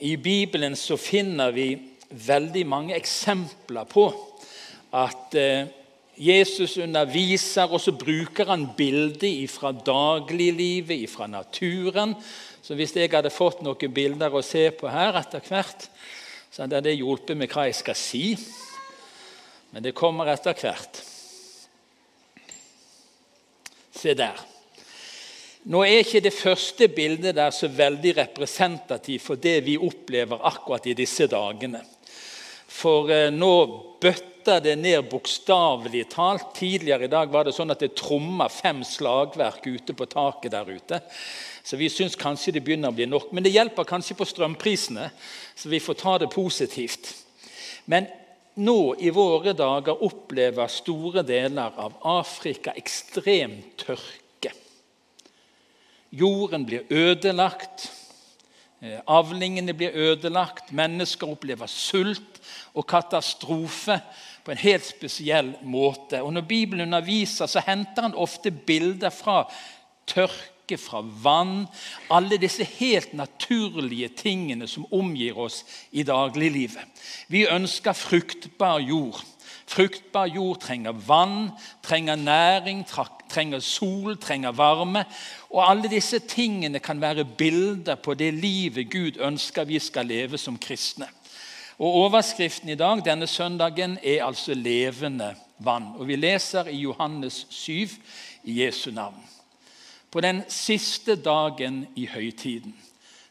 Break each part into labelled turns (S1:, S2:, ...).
S1: I Bibelen så finner vi veldig mange eksempler på at eh, Jesus underviser, og så bruker han bilder fra dagliglivet, fra naturen. Så hvis jeg hadde fått noen bilder å se på her etter hvert, så hadde det hjulpet med hva jeg skal si. Men det kommer etter hvert. Se der. Nå er ikke det første bildet der så veldig representativt for det vi opplever akkurat i disse dagene. For eh, nå bøtter det ned bokstavelig talt. Tidligere i dag var det sånn at det tromma fem slagverk ute på taket der ute. Så vi syns kanskje det begynner å bli nok. Men det hjelper kanskje på strømprisene, så vi får ta det positivt. Men nå i våre dager opplever store deler av Afrika ekstrem tørke. Jorden blir ødelagt. Eh, avlingene blir ødelagt. Mennesker opplever sult og katastrofe på en helt spesiell måte. Og Når Bibelen underviser, så henter han ofte bilder fra tørke, fra vann. Alle disse helt naturlige tingene som omgir oss i dagliglivet. Vi ønsker fruktbar jord. Fruktbar jord trenger vann, trenger næring, trenger sol, trenger varme. Og Alle disse tingene kan være bilder på det livet Gud ønsker vi skal leve som kristne. Og Overskriften i dag denne søndagen er altså 'levende vann'. Og Vi leser i Johannes 7 i Jesu navn. På den siste dagen i høytiden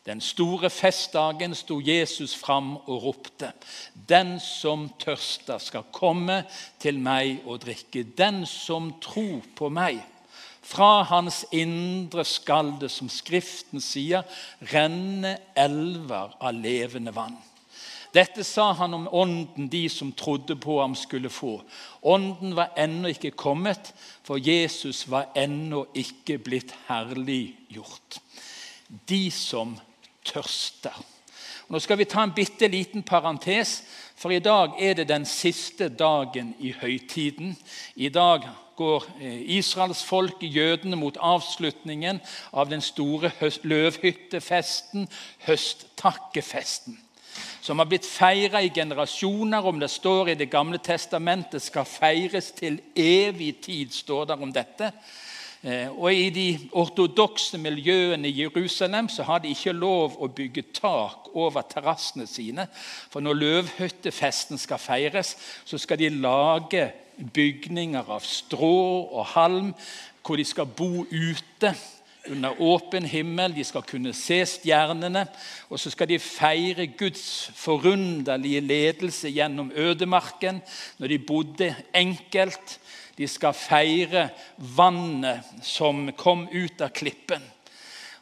S1: den store festdagen sto Jesus fram og ropte.: Den som tørster, skal komme til meg og drikke. Den som tror på meg. Fra hans indre skal det, som Skriften sier, renne elver av levende vann. Dette sa han om ånden de som trodde på ham, skulle få. Ånden var ennå ikke kommet, for Jesus var ennå ikke blitt herliggjort. De som tørster. Nå skal vi ta en bitte liten parentes, for i dag er det den siste dagen i høytiden. I dag går eh, Israels folk, jødene, mot avslutningen av den store løvhyttefesten, høsttakkefesten. Som har blitt feira i generasjoner. Om det står i Det gamle testamentet, skal feires til evig tid, står der om dette. Eh, og I de ortodokse miljøene i Jerusalem så har de ikke lov å bygge tak over terrassene sine. For når løvhyttefesten skal feires, så skal de lage bygninger av strå og halm, hvor de skal bo ute under åpen himmel. De skal kunne se stjernene. Og så skal de feire Guds forunderlige ledelse gjennom ødemarken, når de bodde enkelt de skal feire vannet som kom ut av klippen.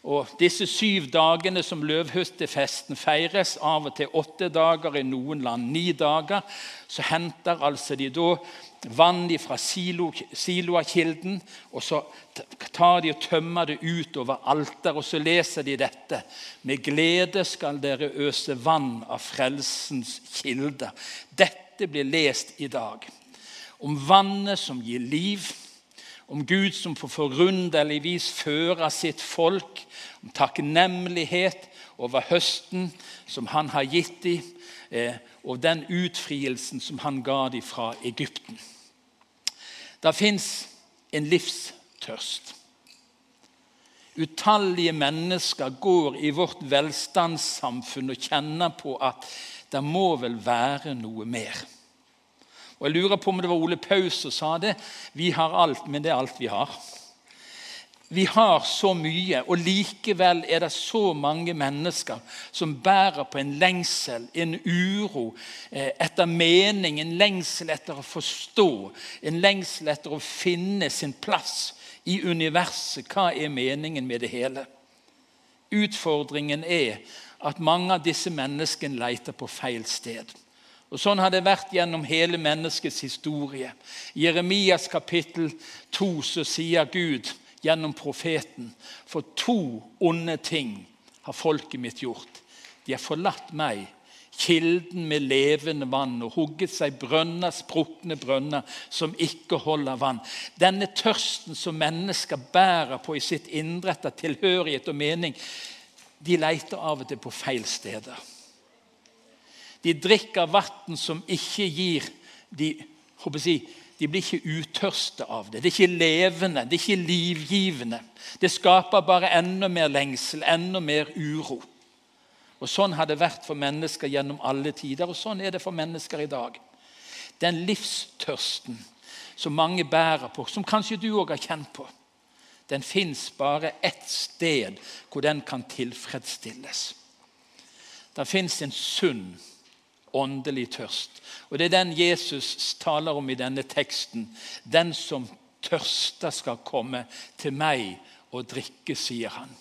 S1: Og Disse syv dagene som løvhyttefesten feires, av og til åtte dager, i noen land ni dager, så henter altså de da vann fra Siloakilden, og så tar de og tømmer det ut over alter, og så leser de dette. Med glede skal dere øse vann av frelsens kilder. Dette blir lest i dag om vannet som gir liv, om Gud som på forunderlig vis fører sitt folk, om takknemlighet over høsten som han har gitt dem, eh, og den utfrielsen som han ga dem fra Egypten. Det fins en livstørst. Utallige mennesker går i vårt velstandssamfunn og kjenner på at det må vel være noe mer. Og Jeg lurer på om det var Ole Paus som sa det. Vi har alt, men det er alt vi har. Vi har så mye, og likevel er det så mange mennesker som bærer på en lengsel, en uro eh, etter mening, en lengsel etter å forstå, en lengsel etter å finne sin plass i universet. Hva er meningen med det hele? Utfordringen er at mange av disse menneskene leter på feil sted. Og Sånn har det vært gjennom hele menneskets historie. I Jeremias kapittel 2 så sier Gud gjennom profeten For to onde ting har folket mitt gjort. De har forlatt meg, kilden med levende vann, og hugget seg brønner, sprukne brønner som ikke holder vann. Denne tørsten som mennesker bærer på i sitt indre etter tilhørighet og mening, de leter av og til på feil steder. De drikker vann som ikke gir de, jeg, de blir ikke utørste av det. Det er ikke levende, det er ikke livgivende. Det skaper bare enda mer lengsel, enda mer uro. Og Sånn har det vært for mennesker gjennom alle tider, og sånn er det for mennesker i dag. Den livstørsten som mange bærer på, som kanskje du òg har kjent på, den fins bare ett sted hvor den kan tilfredsstilles. Det fins en sunn åndelig tørst. Og Det er den Jesus taler om i denne teksten. Den som tørster, skal komme til meg og drikke, sier han.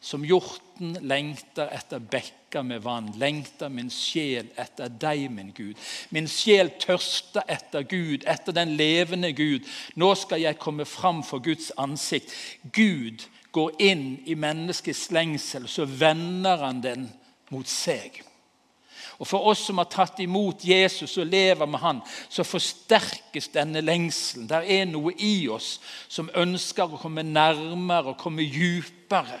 S1: Som hjorten lengter etter bekker med vann, lengter min sjel etter deg, min Gud. Min sjel tørster etter Gud, etter den levende Gud. Nå skal jeg komme fram for Guds ansikt. Gud går inn i menneskets lengsel, så vender han den mot seg. Og For oss som har tatt imot Jesus og lever med han, så forsterkes denne lengselen. Det er noe i oss som ønsker å komme nærmere og komme djupere.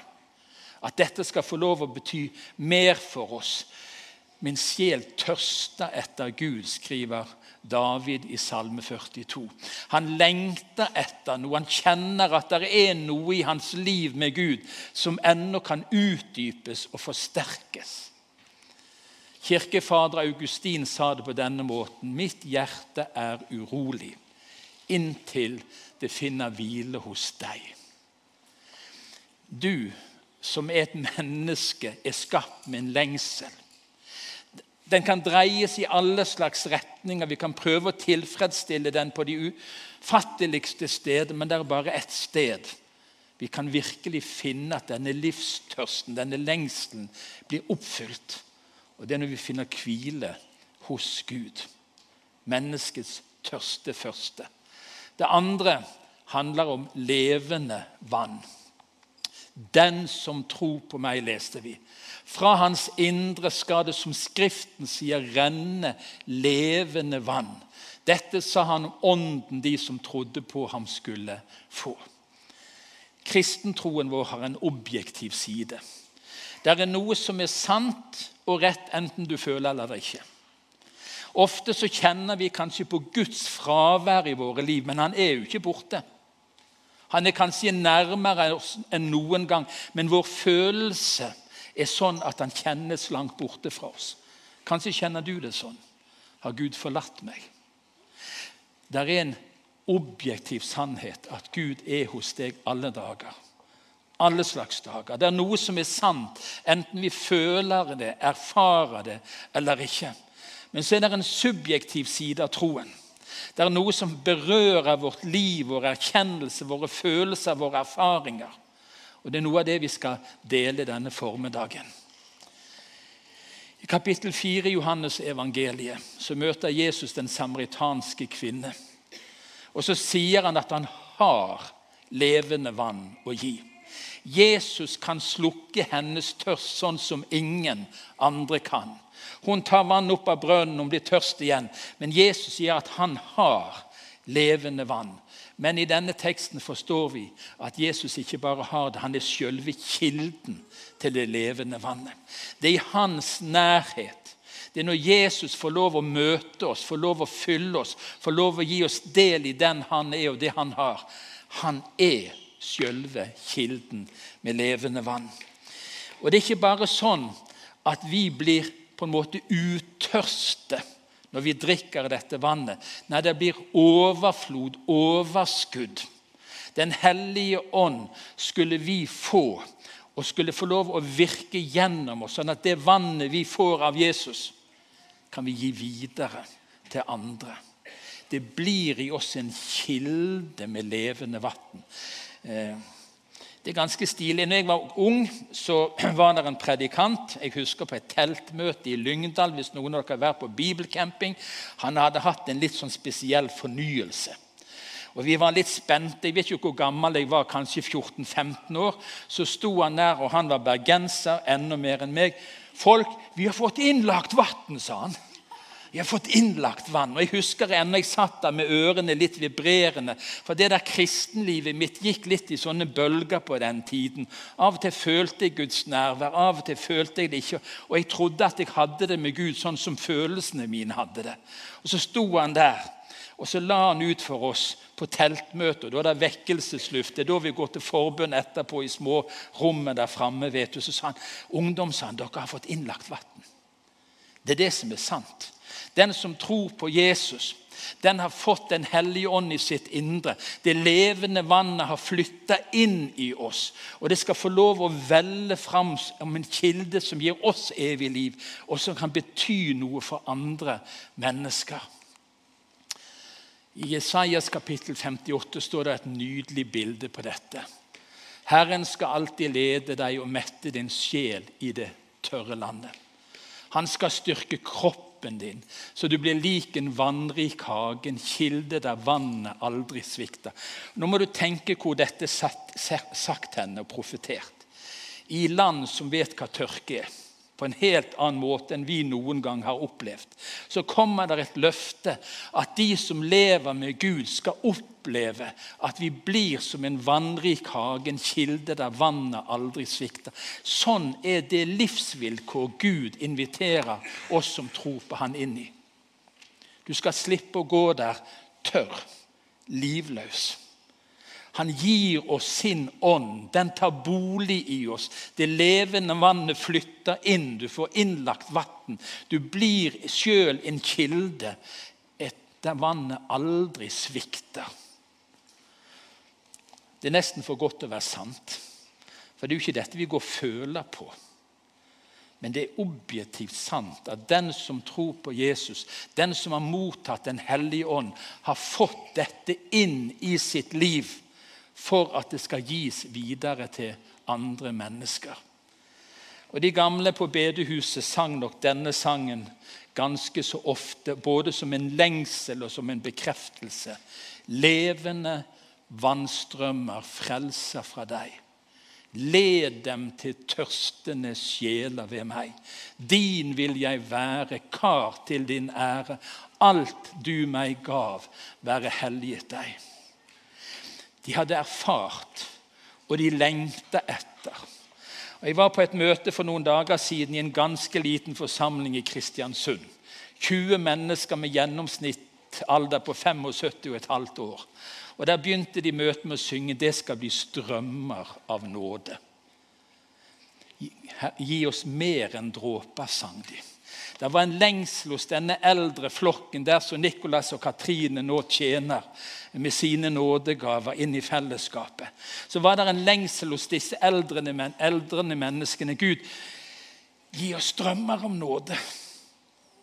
S1: At dette skal få lov å bety mer for oss. Min sjel tørster etter Gud, skriver David i Salme 42. Han lengter etter noe. Han kjenner at det er noe i hans liv med Gud som ennå kan utdypes og forsterkes. Kirkefader Augustin sa det på denne måten.: Mitt hjerte er urolig inntil det finner hvile hos deg. Du som er et menneske, er skapt med en lengsel. Den kan dreies i alle slags retninger. Vi kan prøve å tilfredsstille den på de ufatteligste steder, men det er bare ett sted vi kan virkelig finne at denne livstørsten, denne lengselen, blir oppfylt. Og Det er når vi finner hvile hos Gud. Menneskets tørste første. Det andre handler om levende vann. Den som tror på meg, leste vi. Fra hans indre skal det, som Skriften sier, renne levende vann. Dette sa han om ånden de som trodde på ham, skulle få. Kristentroen vår har en objektiv side. Det er noe som er sant og rett, enten du føler eller ikke. Ofte så kjenner vi kanskje på Guds fravær i våre liv, men han er jo ikke borte. Han er kanskje nærmere oss enn noen gang, men vår følelse er sånn at han kjennes langt borte fra oss. Kanskje kjenner du det sånn. Har Gud forlatt meg? Det er en objektiv sannhet at Gud er hos deg alle dager. Alle slags dager. Det er noe som er sant, enten vi føler det, erfarer det eller ikke. Men så er det en subjektiv side av troen. Det er noe som berører vårt liv, vår erkjennelse, våre følelser, våre erfaringer. Og Det er noe av det vi skal dele denne formiddagen. I kapittel 4 i Johannes evangeliet så møter Jesus den samaritanske kvinne. Og Så sier han at han har levende vann å gi. Jesus kan slukke hennes tørst sånn som ingen andre kan. Hun tar vann opp av brønnen, hun blir tørst igjen. Men Jesus sier at han har levende vann. Men i denne teksten forstår vi at Jesus ikke bare har det, han er selve kilden til det levende vannet. Det er i hans nærhet. Det er når Jesus får lov å møte oss, får lov å fylle oss, får lov å gi oss del i den han er og det han har. Han er selve kilden med levende vann. Og Det er ikke bare sånn at vi blir på en måte utørste når vi drikker dette vannet. Nei, det blir overflod, overskudd. Den hellige ånd skulle vi få, og skulle få lov å virke gjennom oss, sånn at det vannet vi får av Jesus, kan vi gi videre til andre. Det blir i oss en kilde med levende vann. Eh, det er ganske stilig. Når jeg var ung, så var det en predikant. Jeg husker på et teltmøte i Lyngdal. hvis noen av dere har vært på bibelcamping. Han hadde hatt en litt sånn spesiell fornyelse. Og Vi var litt spente. Jeg vet ikke hvor gammel jeg var, kanskje 14-15 år. Så sto han der, og han var bergenser, enda mer enn meg. 'Folk, vi har fått innlagt vann', sa han. Vi har fått innlagt vann. Og Jeg husker ennå jeg satt der med ørene litt vibrerende. For det der kristenlivet mitt gikk litt i sånne bølger på den tiden. Av og til følte jeg Guds nærvær, av og til følte jeg det ikke. Og jeg trodde at jeg hadde det med Gud sånn som følelsene mine hadde det. Og så sto han der, og så la han ut for oss på teltmøter. Da er det vekkelsesluft. Det er da vi går til forbønn etterpå i små rommet der framme. Så sa han ungdom sa han, dere har fått innlagt vann. Det er det som er sant. Den som tror på Jesus, den har fått Den hellige ånd i sitt indre. Det levende vannet har flytta inn i oss. Og det skal få lov å velle fram om en kilde som gir oss evig liv, og som kan bety noe for andre mennesker. I Jesajas kapittel 58 står det et nydelig bilde på dette. Herren skal alltid lede deg og mette din sjel i det tørre landet. Han skal styrke kroppen din, så du blir lik en vannrik hage, en kilde der vannet aldri svikter. Nå må du tenke hvor dette er sagt henne og profetert. I land som vet hva tørke er på en helt annen måte enn vi noen gang har opplevd, så kommer det et løfte at de som lever med Gud, skal oppleve at vi blir som en vannrik hage, en kilde der vannet aldri svikter. Sånn er det livsvilkår Gud inviterer oss som tror på Han, inn i. Du skal slippe å gå der tørr, livløs. Han gir oss sin ånd. Den tar bolig i oss. Det levende vannet flytter inn. Du får innlagt vann. Du blir sjøl en kilde der vannet aldri svikter. Det er nesten for godt til å være sant. For det er jo ikke dette vi går og føler på. Men det er objektivt sant at den som tror på Jesus, den som har mottatt Den hellige ånd, har fått dette inn i sitt liv for at det skal gis videre til andre mennesker. Og De gamle på bedehuset sang nok denne sangen ganske så ofte, både som en lengsel og som en bekreftelse. Levende vannstrømmer frelser fra deg. Led dem til tørstende sjeler ved meg. Din vil jeg være, kar til din ære. Alt du meg gav, være helliget deg. De hadde erfart, og de lengta etter. Og jeg var på et møte for noen dager siden i en ganske liten forsamling i Kristiansund. 20 mennesker med gjennomsnittsalder på 75,5 år. Og Der begynte de møtet med å synge 'Det skal bli strømmer av nåde'. Gi oss mer enn dråper, sang de. Det var en lengsel hos denne eldre flokken der som Nikolas og Katrine nå tjener med sine nådegaver inn i fellesskapet. Så var det en lengsel hos disse eldrene, men, eldrene menneskene. Gud, gi oss drømmer om nåde.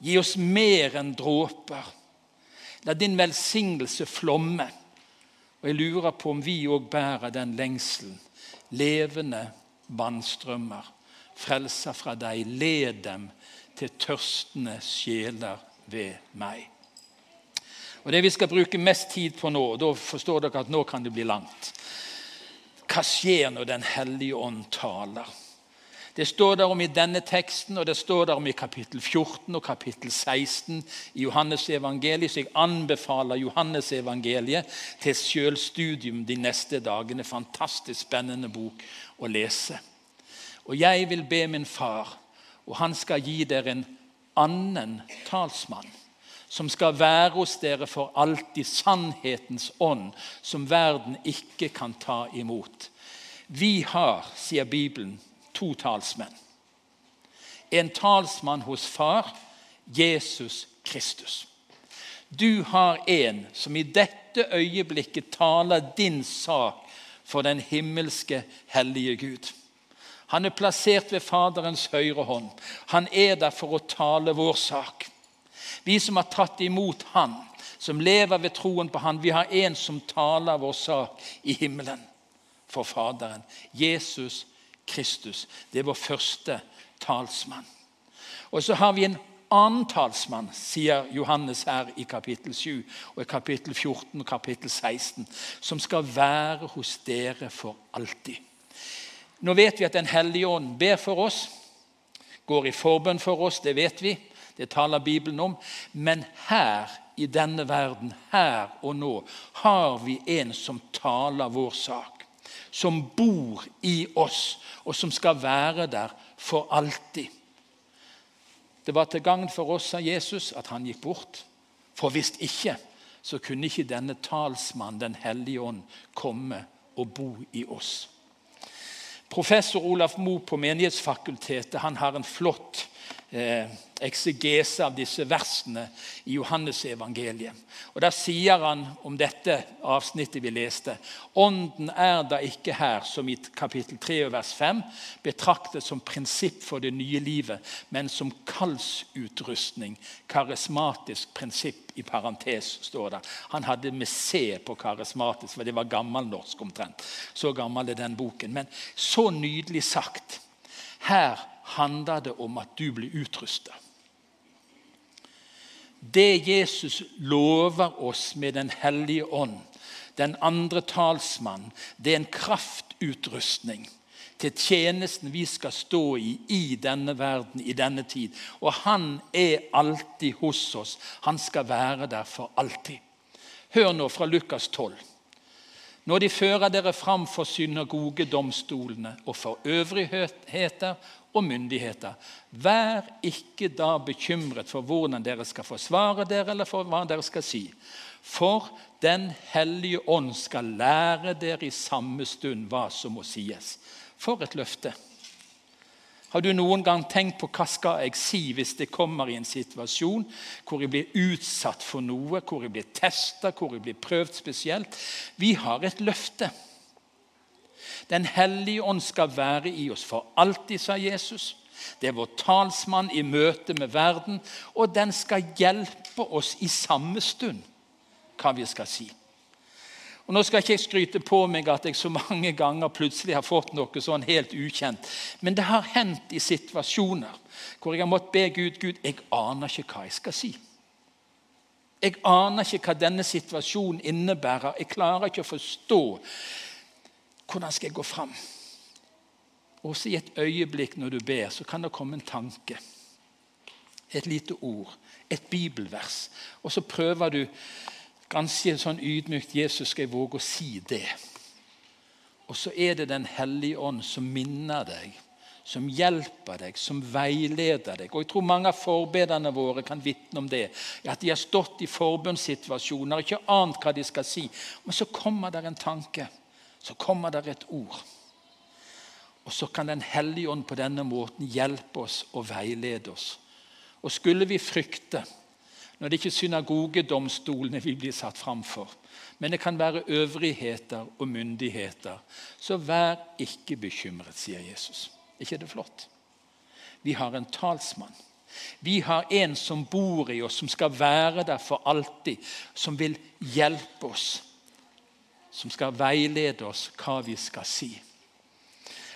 S1: Gi oss mer enn dråper. La din velsignelse flomme. Og Jeg lurer på om vi òg bærer den lengselen. Levende vannstrømmer. Frelser fra deg. Led dem til tørstende sjeler ved meg. Og Det vi skal bruke mest tid på nå, og da forstår dere at nå kan det bli langt Hva skjer når Den hellige ånd taler? Det står der om i denne teksten, og det står der om i kapittel 14 og kapittel 16 i Johannes evangeliet, så jeg anbefaler Johannes evangeliet til selvstudium de neste dagene. Fantastisk spennende bok å lese. Og jeg vil be min far og han skal gi dere en annen talsmann, som skal være hos dere for alltid, sannhetens ånd, som verden ikke kan ta imot. Vi har, sier Bibelen, to talsmenn. En talsmann hos Far, Jesus Kristus. Du har en som i dette øyeblikket taler din sak for den himmelske, hellige Gud. Han er plassert ved Faderens høyre hånd. Han er der for å tale vår sak. Vi som har tatt imot Han, som lever ved troen på Han, vi har en som taler vår sak i himmelen for Faderen. Jesus Kristus. Det er vår første talsmann. Og så har vi en annen talsmann, sier Johannes her i kapittel 7 og i kapittel 14 og kapittel 16, som skal være hos dere for alltid. Nå vet vi at Den hellige ånd ber for oss, går i forbønn for oss, det vet vi. Det taler Bibelen om. Men her i denne verden, her og nå, har vi en som taler vår sak. Som bor i oss, og som skal være der for alltid. Det var til gagn for oss, sa Jesus, at han gikk bort. For hvis ikke, så kunne ikke denne talsmannen, Den hellige ånd, komme og bo i oss. Professor Olaf Moe på Menighetsfakultetet han har en flott eksegese av disse versene i Johannesevangeliet. Og Der sier han om dette avsnittet vi leste Ånden er da ikke her, som i kapittel 3 vers 5, betraktet som prinsipp for det nye livet, men som kallsutrustning. Karismatisk prinsipp, i parentes, står det. Han hadde med C på karismatisk, for det var gammelnorsk omtrent. Så gammel er den boken. Men så nydelig sagt. Her handler det om at du blir utrusta. Det Jesus lover oss med Den hellige ånd, den andre talsmann, det er en kraftutrustning til tjenesten vi skal stå i i denne verden, i denne tid. Og han er alltid hos oss. Han skal være der for alltid. Hør nå fra Lukas 12. Når de fører dere fram for synagogedomstolene og for øvrigheter og myndigheter. Vær ikke da bekymret for hvordan dere skal forsvare dere, eller for hva dere skal si. For Den hellige ånd skal lære dere i samme stund hva som må sies. For et løfte. Har du noen gang tenkt på hva skal jeg si hvis det kommer i en situasjon hvor jeg blir utsatt for noe, hvor jeg blir testa, hvor jeg blir prøvd spesielt? Vi har et løfte. Den hellige ånd skal være i oss for alltid, sa Jesus. Det er vår talsmann i møte med verden, og den skal hjelpe oss i samme stund hva vi skal si. Og Nå skal ikke jeg skryte på meg at jeg så mange ganger plutselig har fått noe sånn helt ukjent, men det har hendt i situasjoner hvor jeg har måttet be Gud Gud, jeg aner ikke hva jeg skal si. Jeg aner ikke hva denne situasjonen innebærer. Jeg klarer ikke å forstå hvordan skal jeg gå fram? Også i et øyeblikk når du ber, så kan det komme en tanke. Et lite ord, et bibelvers. Og så prøver du ganske sånn ydmykt Jesus, skal jeg våge å si det? Og så er det Den hellige ånd som minner deg, som hjelper deg, som veileder deg. Og Jeg tror mange av forbederne våre kan vitne om det. At de har stått i forbundssituasjoner, ikke ant hva de skal si. Men så kommer der en tanke så kommer der et ord. Og så kan Den hellige ånd på denne måten hjelpe oss og veilede oss. Og skulle vi frykte, når det ikke synagogedomstolene vi blir satt fram for, men det kan være øvrigheter og myndigheter, så vær ikke bekymret, sier Jesus. ikke det flott? Vi har en talsmann. Vi har en som bor i oss, som skal være der for alltid, som vil hjelpe oss som skal veilede oss hva vi skal si.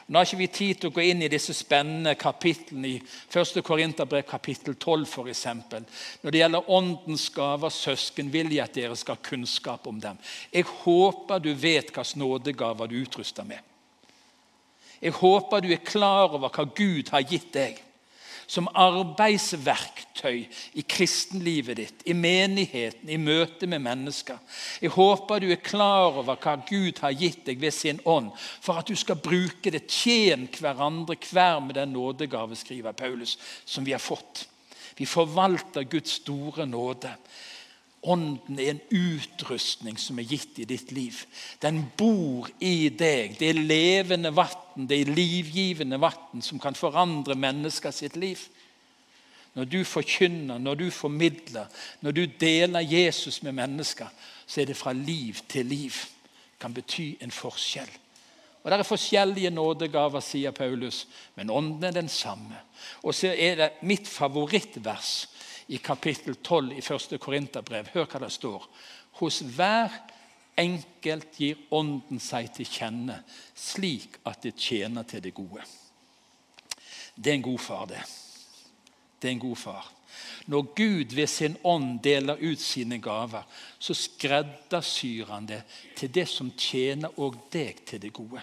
S1: Nå har ikke vi tid til å gå inn i disse spennende kapitlene i 1. Korinterbrev kapittel 12 f.eks. Når det gjelder åndens gaver, søsken, vil jeg at dere skal ha kunnskap om dem. Jeg håper du vet hvilke nådegaver du utruster med. Jeg håper du er klar over hva Gud har gitt deg som arbeidsverktøy i kristenlivet ditt, i menigheten, i møte med mennesker. Jeg håper du er klar over hva Gud har gitt deg ved sin ånd, for at du skal bruke det. Tjen hverandre hver med den nådegave, skriver Paulus, som vi har fått. Vi forvalter Guds store nåde. Ånden er en utrustning som er gitt i ditt liv. Den bor i deg. Det er levende vann, det er livgivende vann som kan forandre mennesker sitt liv. Når du forkynner, når du formidler, når du deler Jesus med mennesker, så er det fra liv til liv. Det kan bety en forskjell. Og Det er forskjellige nådegaver, sier Paulus, men ånden er den samme. Og så er det mitt favorittvers i kapittel 12 i 1. Korinterbrev. Hør hva det står. Hos hver enkelt gir Ånden seg til kjenne, slik at det tjener til det gode. Det er en god far, det. Det er en god far. Når Gud ved sin ånd deler ut sine gaver, så skreddersyr han det til det som tjener òg deg til det gode.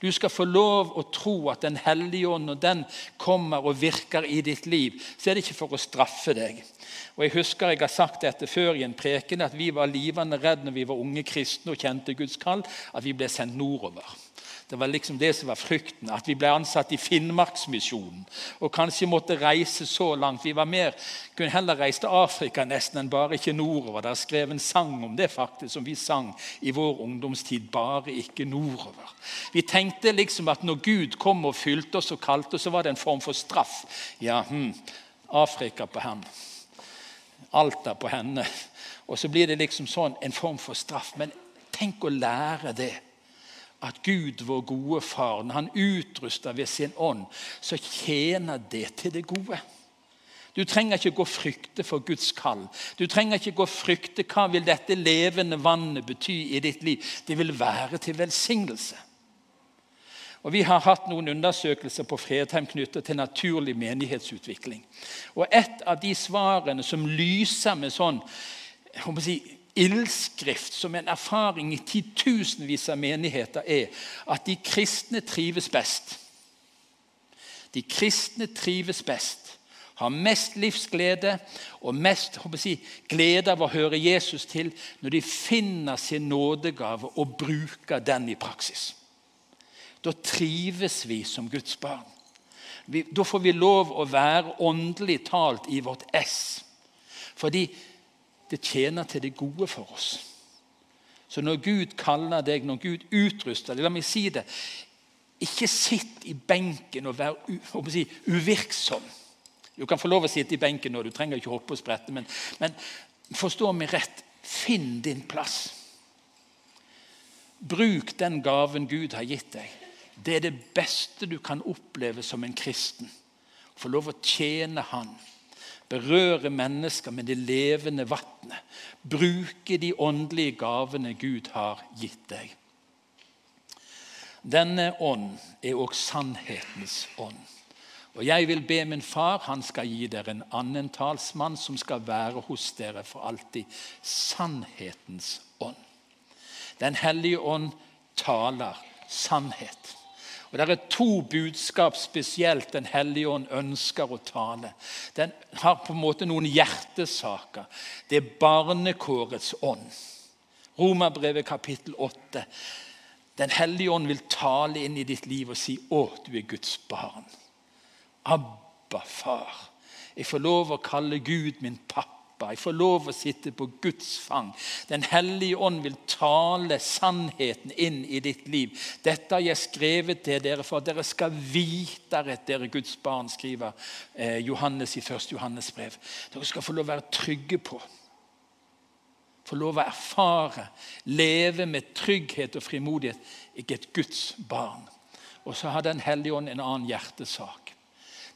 S1: Du skal få lov å tro at Den hellige ånd, når den kommer og virker i ditt liv, så er det ikke for å straffe deg. Og Jeg husker jeg har sagt dette før i en preken, at vi var livende redd når vi var unge kristne og kjente Guds kall, at vi ble sendt nordover. Det var liksom det som var frykten, at vi ble ansatt i Finnmarksmisjonen. Og kanskje måtte reise så langt. Vi var mer, kunne heller reist til Afrika nesten enn bare ikke nordover. Det er skrevet en sang om det faktisk, som vi sang i vår ungdomstid. Bare ikke nordover. Vi tenkte liksom at når Gud kom og fylte oss og kalte oss, så var det en form for straff. Ja, hm, Afrika på henne. Alta på henne. Og så blir det liksom sånn en form for straff. Men tenk å lære det at Gud, vår gode far, når han utruster ved sin ånd, så tjener det til det gode. Du trenger ikke gå og frykte for Guds kall. Du trenger ikke gå og frykte hva vil dette levende vannet bety i ditt liv. Det vil være til velsignelse. Og Vi har hatt noen undersøkelser på Fredheim knyttet til naturlig menighetsutvikling. Og Et av de svarene som lyser med sånn jeg må si, ildskrift som en erfaring i titusenvis av menigheter er at de kristne trives best. De kristne trives best, har mest livsglede og mest si, glede av å høre Jesus til når de finner sin nådegave og bruker den i praksis. Da trives vi som Guds barn. da får vi lov å være åndelig talt i vårt ess. Fordi det tjener til det gode for oss. Så når Gud kaller deg, når Gud utruster deg La meg si det. Ikke sitt i benken og vær si, uvirksom. Du kan få lov å sitte i benken nå, du trenger ikke hoppe og sprette. Men, men forstå meg rett. Finn din plass. Bruk den gaven Gud har gitt deg. Det er det beste du kan oppleve som en kristen. Få lov å tjene Han berøre mennesker med det levende vannet. Bruke de åndelige gavene Gud har gitt deg. Denne ånd er òg sannhetens ånd. Og Jeg vil be min far, han skal gi dere en annen talsmann som skal være hos dere for alltid. Sannhetens ånd. Den hellige ånd taler sannhet. Og Det er to budskap spesielt Den hellige ånd ønsker å tale. Den har på en måte noen hjertesaker. Det er barnekårets ånd. Romerbrevet kapittel 8. Den hellige ånd vil tale inn i ditt liv og si 'Å, du er Guds barn'. Abba, far. Jeg får lov å kalle Gud min pappa Jeg får lov å sitte på Guds fang. Den hellige ånd vil tale sannheten inn i ditt liv. Dette har jeg skrevet til dere for at dere skal vite at dere er Guds barn, skriver eh, Johannes i 1. Johannes brev. Dere skal få lov å være trygge på. Få lov å erfare, leve med trygghet og frimodighet. Ikke et Guds barn. Og så har Den hellige ånd en annen hjertesak.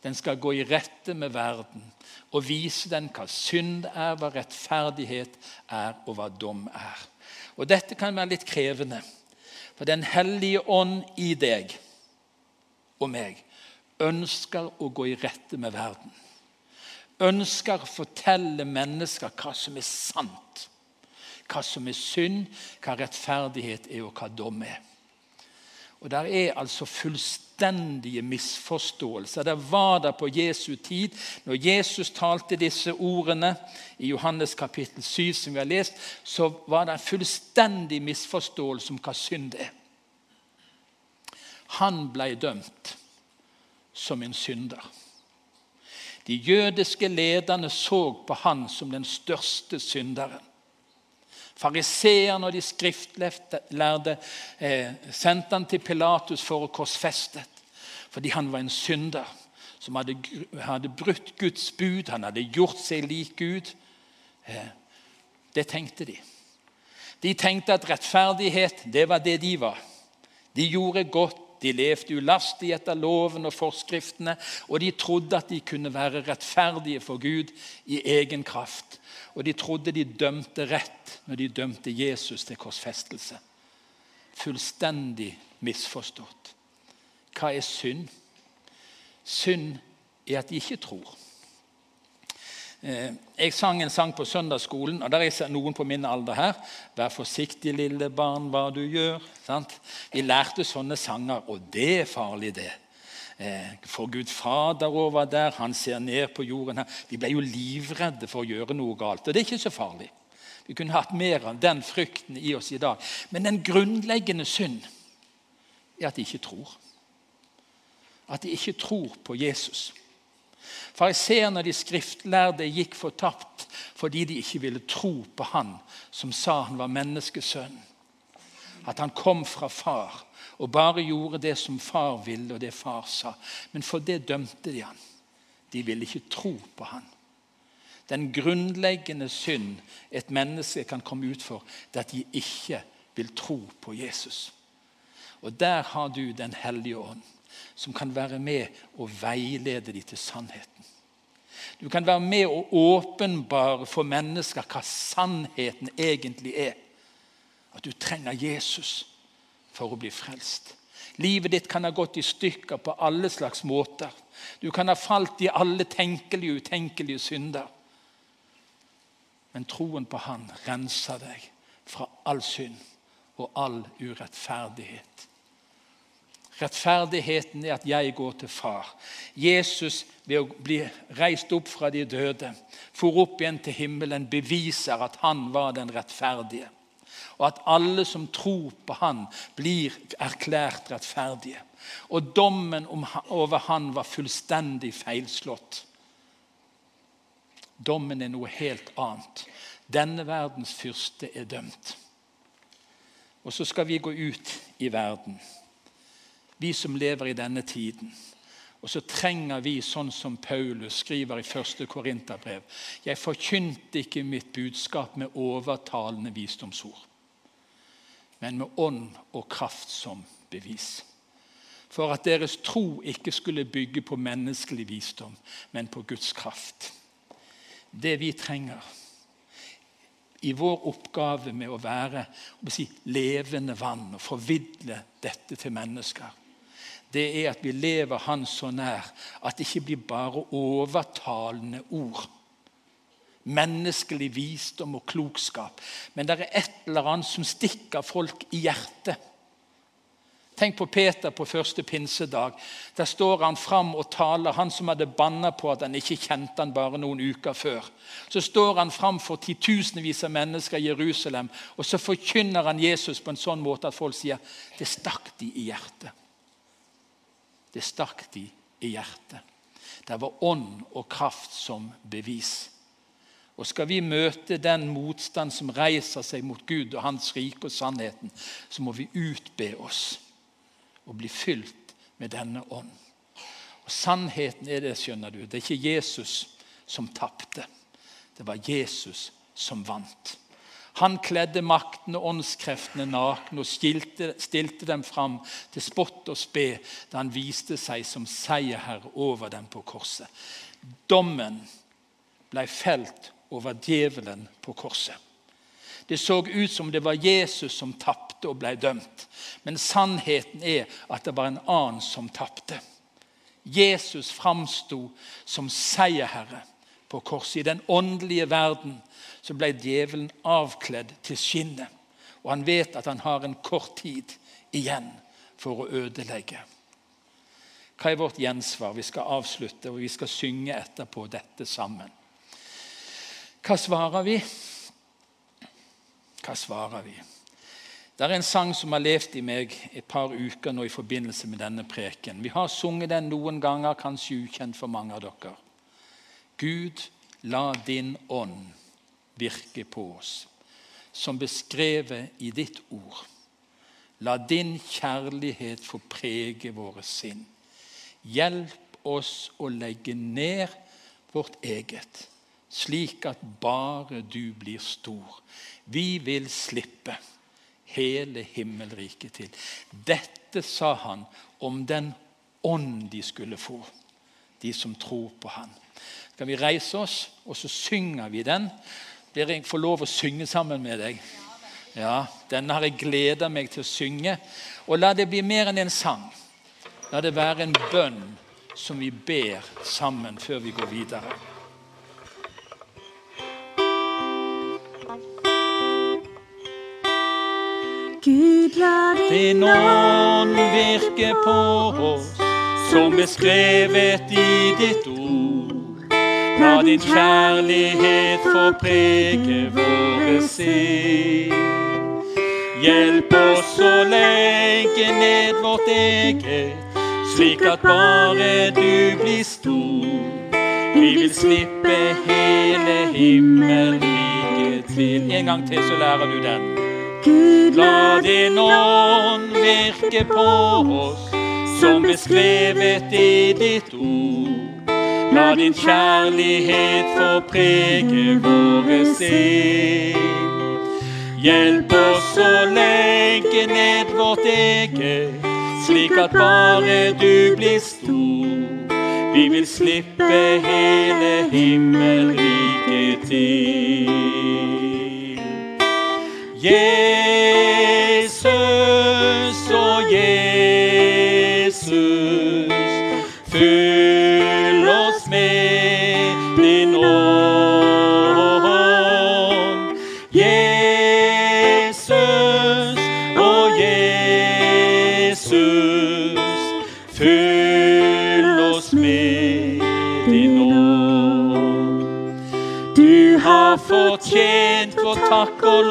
S1: Den skal gå i rette med verden og vise den hva synd er, hva rettferdighet er, og hva dom er. Og Dette kan være litt krevende, for Den hellige ånd i deg og meg ønsker å gå i rette med verden. Ønsker å fortelle mennesker hva som er sant, hva som er synd, hva rettferdighet er, og hva dom er. Og Der er altså fullstendige misforståelser. Det var det på Jesu tid. Når Jesus talte disse ordene i Johannes kapittel 7, som vi har lest, så var det en fullstendig misforståelse om hva synd er. Han ble dømt som en synder. De jødiske lederne så på han som den største synderen. Fariseerne og de skriftlærde eh, sendte han til Pilatus for å korsfeste. Fordi han var en synder som hadde, hadde, brutt Guds bud. Han hadde gjort seg lik Gud. Eh, det tenkte de. De tenkte at rettferdighet, det var det de var. De gjorde godt, de levde ulastig etter loven og forskriftene, og de trodde at de kunne være rettferdige for Gud i egen kraft. Og de trodde de dømte rett når de dømte Jesus til korsfestelse. Fullstendig misforstått. Hva er synd? Synd er at de ikke tror. Eh, jeg sang en sang på søndagsskolen, og der er noen på min alder her. 'Vær forsiktig, lille barn, hva du gjør.' Sant? Vi lærte sånne sanger, og det er farlig, det. Eh, for Gud Fader over der, han ser ned på jorden her. Vi ble jo livredde for å gjøre noe galt. Og det er ikke så farlig. Vi kunne hatt mer av den frykten i oss i dag. Men den grunnleggende synd er at de ikke tror. At de ikke tror på Jesus. Fariseerne, de skriftlærde, gikk fortapt fordi de ikke ville tro på han som sa han var menneskesønn. At han kom fra far og bare gjorde det som far ville, og det far sa. Men for det dømte de han. De ville ikke tro på han. Den grunnleggende synd et menneske kan komme ut for, det er at de ikke vil tro på Jesus. Og Der har du Den hellige ånd, som kan være med og veilede dem til sannheten. Du kan være med og åpenbare for mennesker hva sannheten egentlig er. At du trenger Jesus for å bli frelst. Livet ditt kan ha gått i stykker på alle slags måter. Du kan ha falt i alle tenkelige og utenkelige synder. Men troen på Han renser deg fra all synd og all urettferdighet. Rettferdigheten er at jeg går til Far. Jesus, ved å bli reist opp fra de døde, for opp igjen til himmelen, beviser at han var den rettferdige. Og at alle som tror på han, blir erklært rettferdige. Og dommen over han var fullstendig feilslått. Dommen er noe helt annet. Denne verdens fyrste er dømt. Og så skal vi gå ut i verden vi som lever i denne tiden. Og så trenger vi, sånn som Paulus skriver i 1. Korinterbrev Jeg forkynte ikke mitt budskap med overtalende visdomsord, men med ånd og kraft som bevis. For at deres tro ikke skulle bygge på menneskelig visdom, men på Guds kraft. Det vi trenger i vår oppgave med å være å si, levende vann og forvidle dette til mennesker, det er at vi lever Han så nær at det ikke blir bare overtalende ord. Menneskelig visdom og klokskap. Men det er et eller annet som stikker folk i hjertet. Tenk på Peter på første pinsedag. Der står han fram og taler, han som hadde banna på at han ikke kjente han bare noen uker før. Så står han fram for titusenvis av mennesker i Jerusalem, og så forkynner han Jesus på en sånn måte at folk sier det stakk de i hjertet. Det stakk de i hjertet. Det var ånd og kraft som bevis. Og Skal vi møte den motstand som reiser seg mot Gud og Hans rike og sannheten, så må vi utbe oss og bli fylt med denne ånd. Og Sannheten er det, skjønner du. Det er ikke Jesus som tapte. Det var Jesus som vant. Han kledde makten og åndskreftene nakne og stilte, stilte dem fram til spott og spe da han viste seg som seierherre over dem på korset. Dommen ble felt over djevelen på korset. Det så ut som det var Jesus som tapte og ble dømt. Men sannheten er at det var en annen som tapte. Jesus framsto som seierherre på korset i den åndelige verden så ble djevelen avkledd til skinnet. Og han vet at han har en kort tid igjen for å ødelegge. Hva er vårt gjensvar? Vi skal avslutte, og vi skal synge etterpå dette sammen. Hva svarer vi? Hva svarer vi? Det er en sang som har levd i meg et par uker nå i forbindelse med denne preken. Vi har sunget den noen ganger, kanskje ukjent for mange av dere. Gud, la din ånd virke på oss, som beskrevet i ditt ord. La din kjærlighet få prege våre sinn. Hjelp oss å legge ned vårt eget, slik at bare du blir stor. Vi vil slippe hele himmelriket til. Dette sa han om den ånd de skulle få, de som tror på han. Skal vi reise oss, og så synger vi den. Blir jeg får lov å synge sammen med deg? Ja, Denne har jeg gleda meg til å synge. Og la det bli mer enn en sang. La det være en bønn som vi ber sammen før vi går videre.
S2: Gud, la
S1: Din ånd virke på oss, som beskrevet i ditt ord. La din kjærlighet få prege våre sinn. Hjelp oss å legge ned vårt eget, slik at bare du blir stor. Vi vil slippe hele himmelriket til. En gang til, så lærer du den.
S2: Gud,
S1: La din ånd virke på oss, som beskrevet i ditt ord. La din kjærlighet få prege våre sinn. Hjelp oss å legge ned vårt eget, slik at bare du blir stor. Vi vil slippe hele himmelriket til. Jesus og Jesus, fyll oss med din ånd. Jesus og Jesus, fyll oss med din ånd. Du har fortjent vår takk og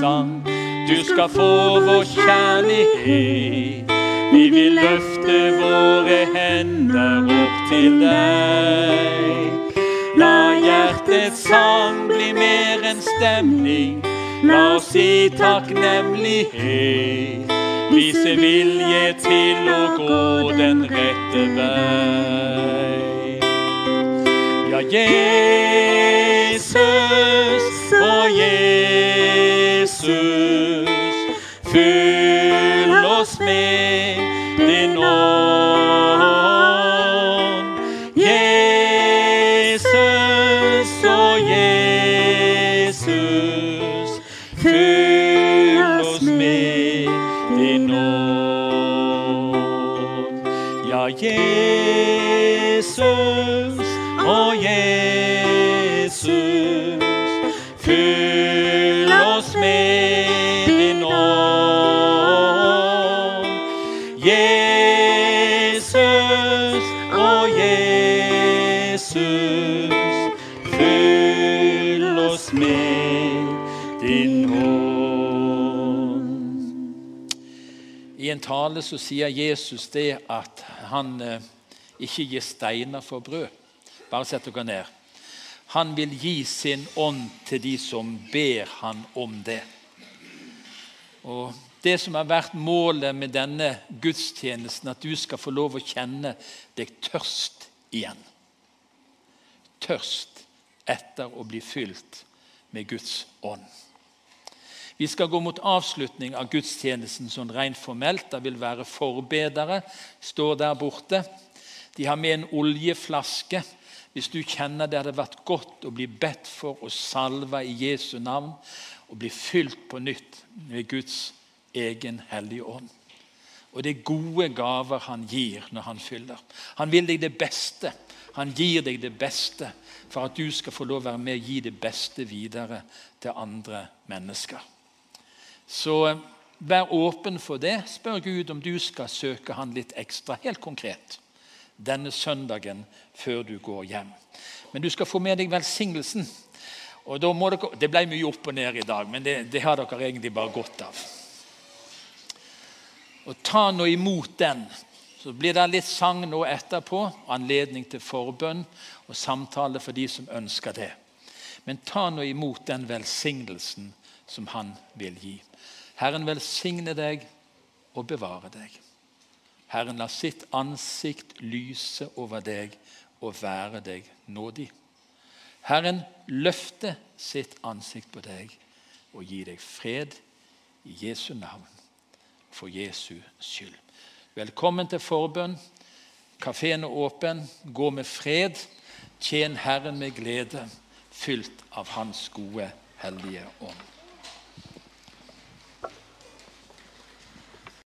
S1: lovsang. Du skal få vår kjærlighet. Vi vil løfte våre hender opp til deg. La hjertets sang bli mer enn stemning. La oss si takknemlighet. Vise vilje til å gå den rette vei. Ja, Jesus og Jesus, fyll Jesus, fyll oss med din ånd. I en tale så sier Jesus det at han eh, ikke gir steiner for brød. Bare sett dere ned. Han vil gi sin ånd til de som ber han om det. Og Det som har vært målet med denne gudstjenesten, at du skal få lov å kjenne deg tørst igjen. Tørst etter å bli fylt med Guds ånd. Vi skal gå mot avslutning av gudstjenesten sånn rent formelt. Det vil være forbedere, står der borte. De har med en oljeflaske. Hvis du kjenner det hadde vært godt å bli bedt for og salva i Jesu navn, og bli fylt på nytt med Guds egen hellige ånd. Og det er gode gaver han gir når han fyller. Han vil deg det beste. Han gir deg det beste for at du skal få lov å være med og gi det beste videre til andre mennesker. Så eh, vær åpen for det. Spør Gud om du skal søke han litt ekstra, helt konkret, denne søndagen før du går hjem. Men du skal få med deg velsignelsen. Og dere, Det ble mye opp og ned i dag, men det, det har dere egentlig bare godt av. Og ta nå imot den. Så blir det litt sang nå etterpå, anledning til forbønn og samtale for de som ønsker det. Men ta nå imot den velsignelsen som han vil gi. Herren velsigne deg og bevare deg. Herren la sitt ansikt lyse over deg og være deg nådig. Herren løfte sitt ansikt på deg og gi deg fred i Jesu navn, for Jesu skyld. Velkommen til forbønn. Kafeen er åpen. Gå med fred. Tjen Herren med glede, fylt av Hans gode, hellige ånd.